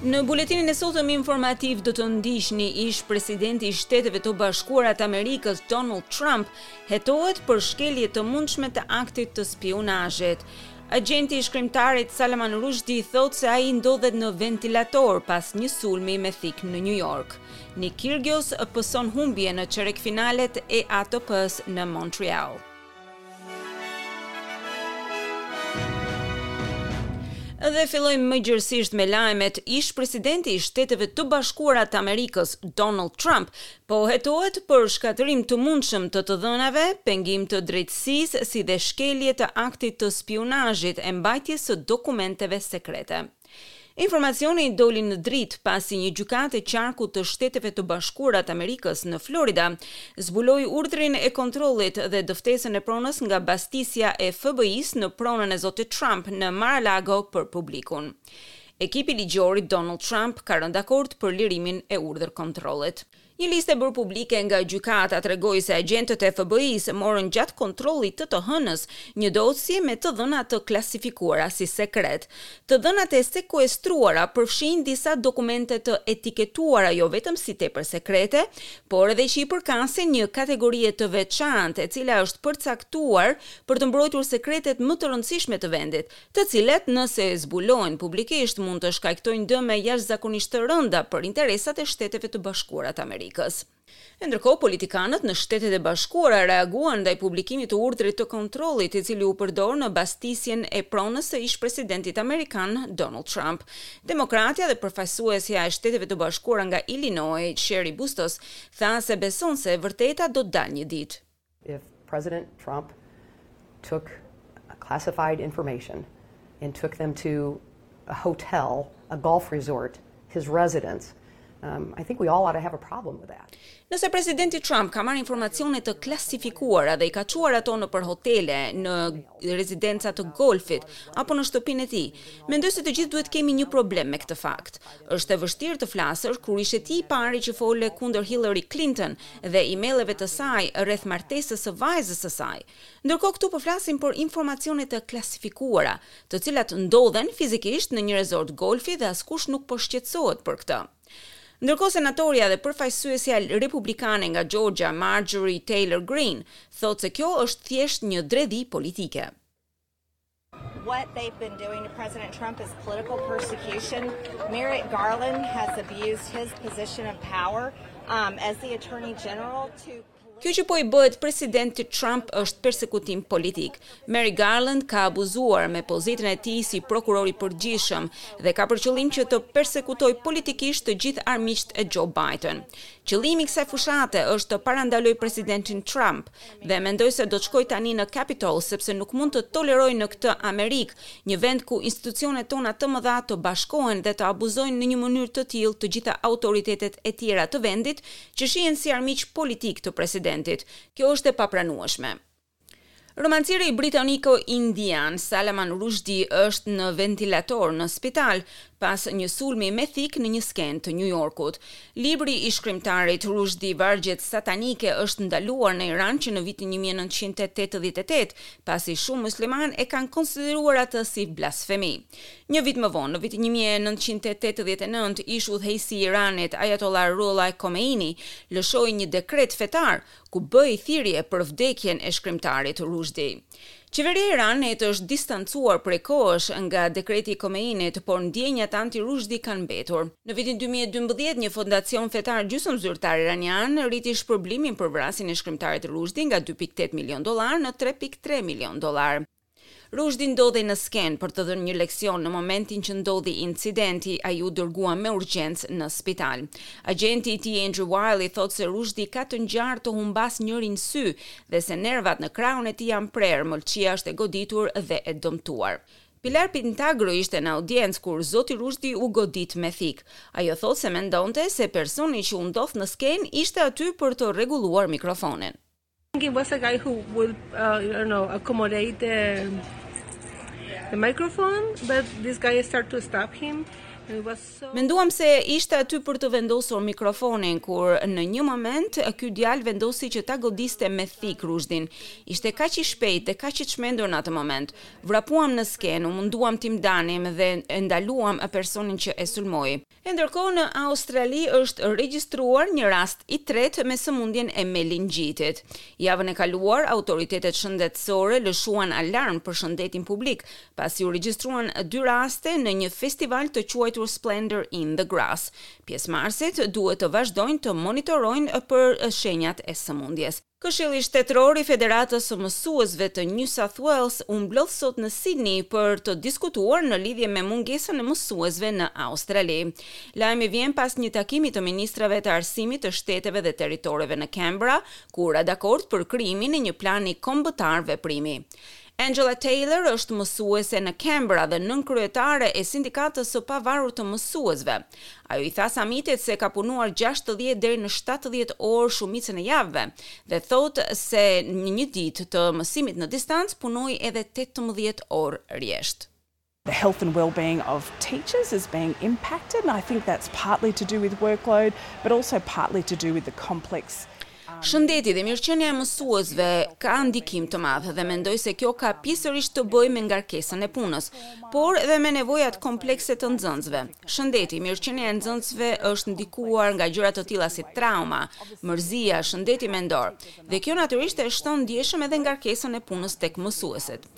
Në buletinin e sotëm informativ do të ndiqni ish presidenti i Shteteve të Bashkuara të Amerikës Donald Trump hetohet për shkelje të mundshme të aktit të spiunazhit. Agjenti i shkrimtarit Salman Rushdie thotë se ai ndodhet në ventilator pas një sulmi me thikë në New York. Nick Kyrgios pëson humbje në çerekfinalet e ATP-së në Montreal. Dhe fillojmë më gjerësisht me lajmet. Ish-presidenti i Shteteve të Bashkuara të Amerikës, Donald Trump, po hetohet për shkatërrim të mundshëm të të dhënave, pengim të drejtësisë, si dhe shkelje të aktit të spiunazhit e mbajtjes së dokumenteve sekrete. Informacioni doli në dritë pasi një gjykatë e qarkut të Shteteve të Bashkuara të Amerikës në Florida zbuloi urdhrin e kontrollit dhe dëftesën e pronës nga bastisja e FBI-së në pronën e zotit Trump në Mar-a-Lago për publikun. Ekipi ligjor i Donald Trump ka rënë dakord për lirimin e urdhër kontrollit. Një listë e bërë publike nga gjykata tregoi se agjentët e FBI-së morën gjatë kontrollit të të hënës një dosje me të dhëna të klasifikuara si sekret. Të dhënat e sekuestruara përfshijnë disa dokumente të etiketuara jo vetëm si tepër sekrete, por edhe që i përkasin një kategorie të veçantë e cila është përcaktuar për të mbrojtur sekretet më të rëndësishme të vendit, të cilat nëse zbulohen publikisht mund të shkaktojnë dëme jashtëzakonisht të rënda për interesat e Shteteve të Bashkuara të Amerikës. E ndërkohë, politikanët në Shtetet e Bashkuara reaguan ndaj publikimit të urdhrit të kontrollit, i cili u përdor në bastisjen e pronës së ish-presidentit amerikan, Donald Trump. Demokratja dhe përfaqësuesja e Shteteve të Bashkuara nga Illinois, Cheri Bustos, tha se beson se e vërteta do të dalë një ditë. If President Trump took classified information and took them to a hotel, a golf resort, his residence, um, I think we all ought to have a problem with that. Nëse presidenti Trump ka marrë informacione të klasifikuara dhe i ka çuar ato nëpër hotele, në në rezidenca të golfit apo në shtëpinë e tij. Mendoj se të gjithë duhet të kemi një problem me këtë fakt. Është e vështirë të flasësh kur ishe ti i pari që fole kundër Hillary Clinton dhe emaileve të saj rreth martesës së vajzës së saj. Ndërkohë këtu po flasim për informacione të klasifikuara, të cilat ndodhen fizikisht në një rezort golfi dhe askush nuk po shqetësohet për këtë. Ndërkohë senatorja dhe përfaqësuesja republikane nga Xhorxhia, Marjorie Taylor Greene, thotë se kjo është thjesht një dredhi politike. What they've been doing to President Trump is political persecution. Merrick Garland has abused his position of power as the attorney general to Kjo që po i bëhet presidentit Trump është persekutim politik. Merrick Garland ka abuzuar me pozitën e tij si prokuror i përgjithshëm dhe ka për qëllim që të persekutojë politikisht të gjithë armiqtë e Joe Biden. Qëllimi i kësaj fushate është të parandalojë presidentin Trump dhe mendoj se do të shkojë tani në Capitol sepse nuk mund të tolerojë në këtë Amerikë një vend ku institucionet tona të mëdha të bashkohen dhe të abuzojnë në një mënyrë të tillë të gjitha autoritetet e tjera të vendit që shihen si armiq politikë të presidentit. Kjo është e papranueshme. Romancieri britaniko-indian Salaman Rushdie është në ventilator në spital pas një sulmi me thikë në një skenë të New Yorkut. Libri i shkrimtarit Rushdie Vargjet Satanike është ndaluar në Iran që në vitin 1988, pasi shumë muslimanë e kanë konsideruar atë si blasfemi. Një vit më vonë, në vitin një mijë e nëntëqind e tetëdhjetë e nëntë, ish-udhëheqësi i Iranit, Ajatolla Ruhollah Khomeini, lëshoi një dekret fetar, ku bëhej thirrje për vdekjen e shkrimtarit Rushdie. Qeveria e Iranit është distancuar prej kohësh nga dekreti i Khomeinit, por ndjenjat anti-Rushdie kanë mbetur. Në vitin dy mijë e dymbëdhjetë, një fondacion fetar gjysmëzyrtar iranian rriti shpërblimin për vrasjen e shkrimtarit Rushdie nga dy pikë tetë milionë dollarë në tre pikë tre milionë dollarë. Ruzhdi ndodhej në skenë për të dhënë një leksion në momentin që ndodhi incidenti, ai u dërgua me urgjencë në spital. Agjenti i tij Andrew Wylie thotë se Ruzhdi ka të ngjarë të humbasë njërin sy dhe se nervat në krahun e tij janë prerë, mëlçia është e goditur dhe e dëmtuar. Pilar Pintagro ishte në audiencë kur zoti Ruzhdi u godit me thikë. Ajo thotë se mendonte se personi që u ndodh në skenë ishte aty për të rregulluar mikrofonin. Thinking was a guy who would, uh, you know, accommodate the, the microphone, but this guy started to stab him. Menduam se ishte aty për të vendosur mikrofonin, kur në një moment ky djalë vendosi që ta godiste me thikë Rushdin. Ishte kaq i shpejtë dhe kaq i çmendur në atë moment. Vrapuam në skenë, u munduam t'i ndanim dhe e ndaluam personin që e sulmoi. E ndërkohë në Australi është regjistruar një rast i tretë me sëmundjen e meningjitit. Javën e kaluar, autoritetet shëndetësore lëshuan alarm për shëndetin publik, pasi u regjistruan dy raste në një festival të quajtur Splendour in the Grass. Pjesëmarrësit duhet të vazhdojnë të monitorojnë për shenjat e sëmundjes. Këshilli Shtetëror i Federatës së Mësuesve të New South Wales u mblodh sot në Sidni për të diskutuar në lidhje me mungesën e mësuesve në Australi. Lajmi vjen pas një takimi të ministrave të arsimit të shteteve dhe territoreve në Canberra, ku u ra dakord për krijimin e një plani kombëtar veprimi. Angela Taylor është mësuese në Canberra dhe nënkryetare e Sindikatës së Pavarur të Mësuesve. Ajo i tha Samitit se ka punuar gjashtëdhjetë deri në shtatëdhjetë orë shumicën e javëve dhe thotë se në një ditë të mësimit në distancë punoi edhe tetëmbëdhjetë orë rresht. The health and well-being of teachers is being impacted and I think that's partly to do with workload but also partly to do with the complex Shëndeti dhe mirëqenia e mësuesve ka ndikim të madh dhe mendoj se kjo ka pjesërisht të bëjë me ngarkesën e punës, por edhe me nevojat komplekse të nxënësve. Shëndeti, mirëqenia e nxënësve është ndikuar nga gjëra të tilla si trauma, mërzia, shëndeti mendor, dhe kjo natyrisht e shton ndjeshëm edhe ngarkesën e punës tek mësuesit.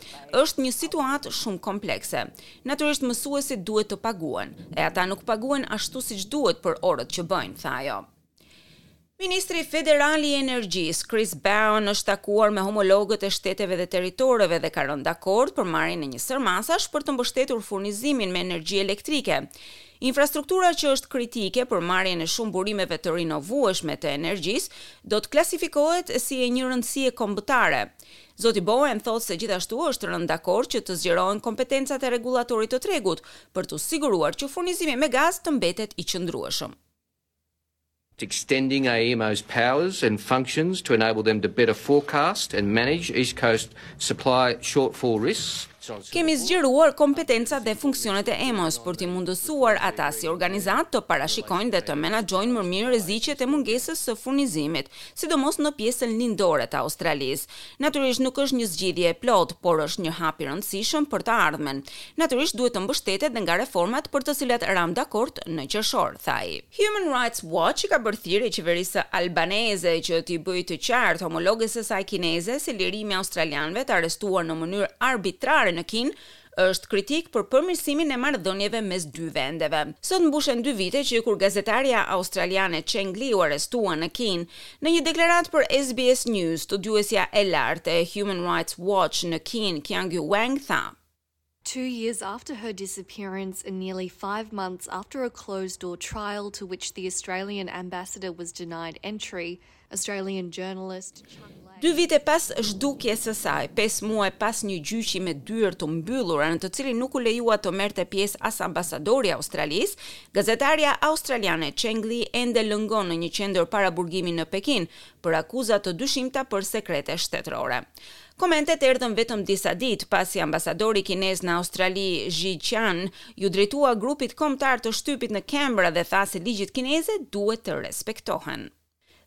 Është një situatë shumë komplekse. Natyrisht mësuesit duhet të paguhen, e ata nuk paguhen ashtu siç duhet për orët që bëjnë, tha ajo. Ministri Federal i Energjisë, Chris Bowen, është takuar me homologët e shteteve dhe territoreve dhe ka rënë dakord për marrjen e një sërë masash për të mbështetur furnizimin me energji elektrike. Infrastruktura që është kritike për marrjen e shumë burimeve të rinovueshme të energjisë do të klasifikohet si e një rëndësie kombëtare, Zoti Bowen thotë se gjithashtu është rënë dakord që të zgjerohen kompetencat e rregullatorit të tregut për t'u siguruar që furnizimi me gaz të mbetet i qëndrueshëm. extending AEMO's powers and functions to enable them to better forecast and manage East Coast supply shortfall risks. Kemi zgjeruar kompetencat dhe funksionet e AEMO-s për t'i mundësuar ata si organizatë të parashikojnë dhe të menaxhojnë më mirë rreziqet e mungesës së furnizimit, sidomos në pjesën lindore të Australisë. Natyrisht nuk është një zgjidhje e plotë, por është një hap i rëndësishëm për të ardhmen. Natyrisht duhet të mbështetet dhe nga reformat për të cilat ramë dakord në qershor, tha ai. Human Rights Watch i ka bërë thirrje qeverisë Albanese që t'i bëjë të qartë homologes së saj kineze se lirimi i australianëve të arrestuar në mënyrë arbitrare në Kinë Është kritik për përmirësimin e marrëdhënieve mes dy vendeve. Sot mbushen dy vite që kur gazetarja australiane Cheng Lei u arrestua në Kinë. Në një deklaratë për SBS News, studiuesja e lartë e Human Rights Watch në Kinë, Qiangyu Wang tha, Two years after her disappearance and nearly five months after a closed-door trial to which the Australian ambassador was denied entry, Australian journalist Cheng Lei. Dy vite pas zhdukjes së saj, pesë muaj pas një gjyqi me dyer të mbyllura në të cilin nuk u lejua të merrte pjesë as ambasadori i Australisë, gazetarja australiane Cheng Lei ende lëngon në një qendër paraburgimi në Pekin për akuza të dyshimta për sekrete shtetërore. Komentet erdhën vetëm disa ditë pasi ambasadori kinez në Australi Xiao Qian iu drejtua grupit kombëtar të shtypit në Canberra dhe tha se ligjet kineze duhet të respektohen.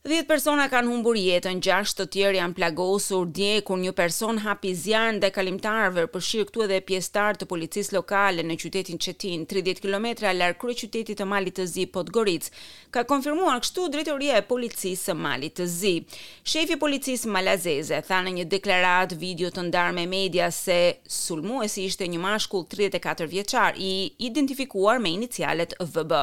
Dhjetë persona kanë humbur jetën, gjashtë të tjerë janë plagosur dje kur një person hapi zjarr ndaj kalimtarëve, përfshirë këtu edhe pjesëtarë të policisë lokale në qytetin Cetinë, tridhjetë kilometra larg kryeqytetit të Malit të Zi, Podgoricë, ka konfirmuar kështu Drejtoria e Policisë së Malit të Zi. Shefi i policisë malazeze tha në një deklaratë video të ndarë me media se sulmuesi ishte një mashkull tridhjetë e katër vjeçar, i identifikuar me inicialet VB.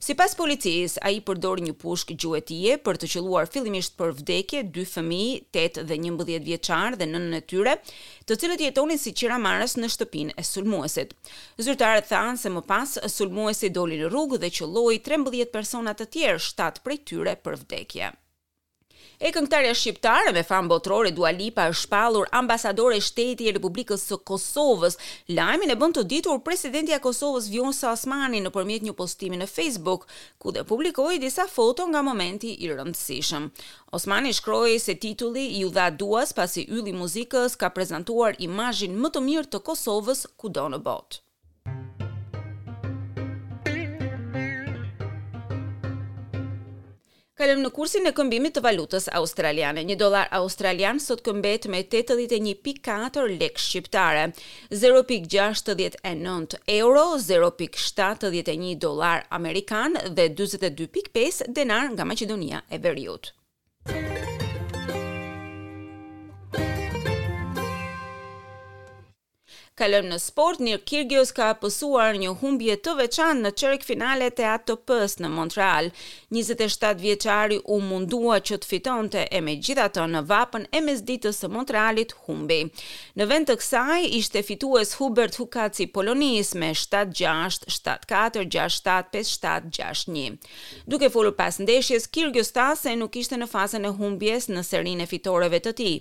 Sipas policisë, ai përdori një pushkë gjuetie për të qëlluar fillimisht për vdekje dy fëmijë, tetë dhe njëmbëdhjetë vjeçar dhe nënën e tyre, të cilët jetonin si qiramarrës në shtëpinë e sulmuesit. Zyrtarët thanë se më pas sulmuesi doli në rrugë dhe qëlloi trembëdhjetë persona të tjerë, shtatë prej tyre për vdekje. E këngëtarja shqiptare me famë botërore Dua Lipa është shpallur ambasadore shteti i Republikës së Kosovës. Lajmin e bën të ditur presidentja e Kosovës Vjosa Osmani nëpërmjet një postimi në Facebook, ku dhe publikoi disa foto nga momenti i rëndësishëm. Osmani shkroi se titulli iu dha Duas pasi ylli i muzikës ka prezantuar imazhin më të mirë të Kosovës kudo në botë. Kalojmë në kursin e këmbimit të valutës australiane. Një dollar australian sot këmbet me 81.4 lekë shqiptare, 0.69 euro, 0.71 dollarë amerikanë dhe 42.5 denarë nga Maqedonia e Veriut. Kalojmë në sport, Nick Kyrgios ka pësuar një humbje të veçantë në çerekfinalet e ATP-së në Montreal. Njëzet e shtatë vjeçari u mundua që të fitonte e megjithatë në vapën e mesditës së Montrealit humbi. Në vend të kësaj, ishte fitues Hubert Hurkacz i Polonisë me shtatë gjashtë, shtatë katër, gjashtë shtatë, pesë shtatë, gjashtë një. Duke folur pas ndeshjes, Kyrgios tha se nuk ishte në fazën e humbjes në serinë e fitoreve të tij.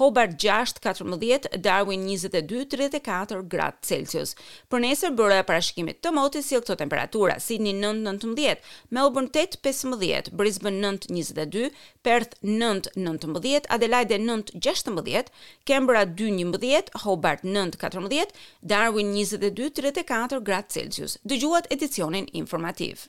Hobart gjashtë, katërmbëdhjetë, Darwin njëzet e dy, tridhjetë e katër, gradë Celsius. Për nesër, Byroja e Parashikimit të Motit sjell këto temperatura, Sidni nëntë, nëntëmbëdhjetë, Melbourne tetë, pesëmbëdhjetë, Brisbane nëntë, njëzet e dy, Perth nëntë, nëntëmbëdhjetë, Adelaide nëntë, gjashtëmbëdhjetë, Canberra dy, njëmbëdhjetë, Hobart nëntë, katërmbëdhjetë, Darwin njëzet e dy, tridhjetë e katër, gradë Celsius. Dëgjuat edicionin informativ.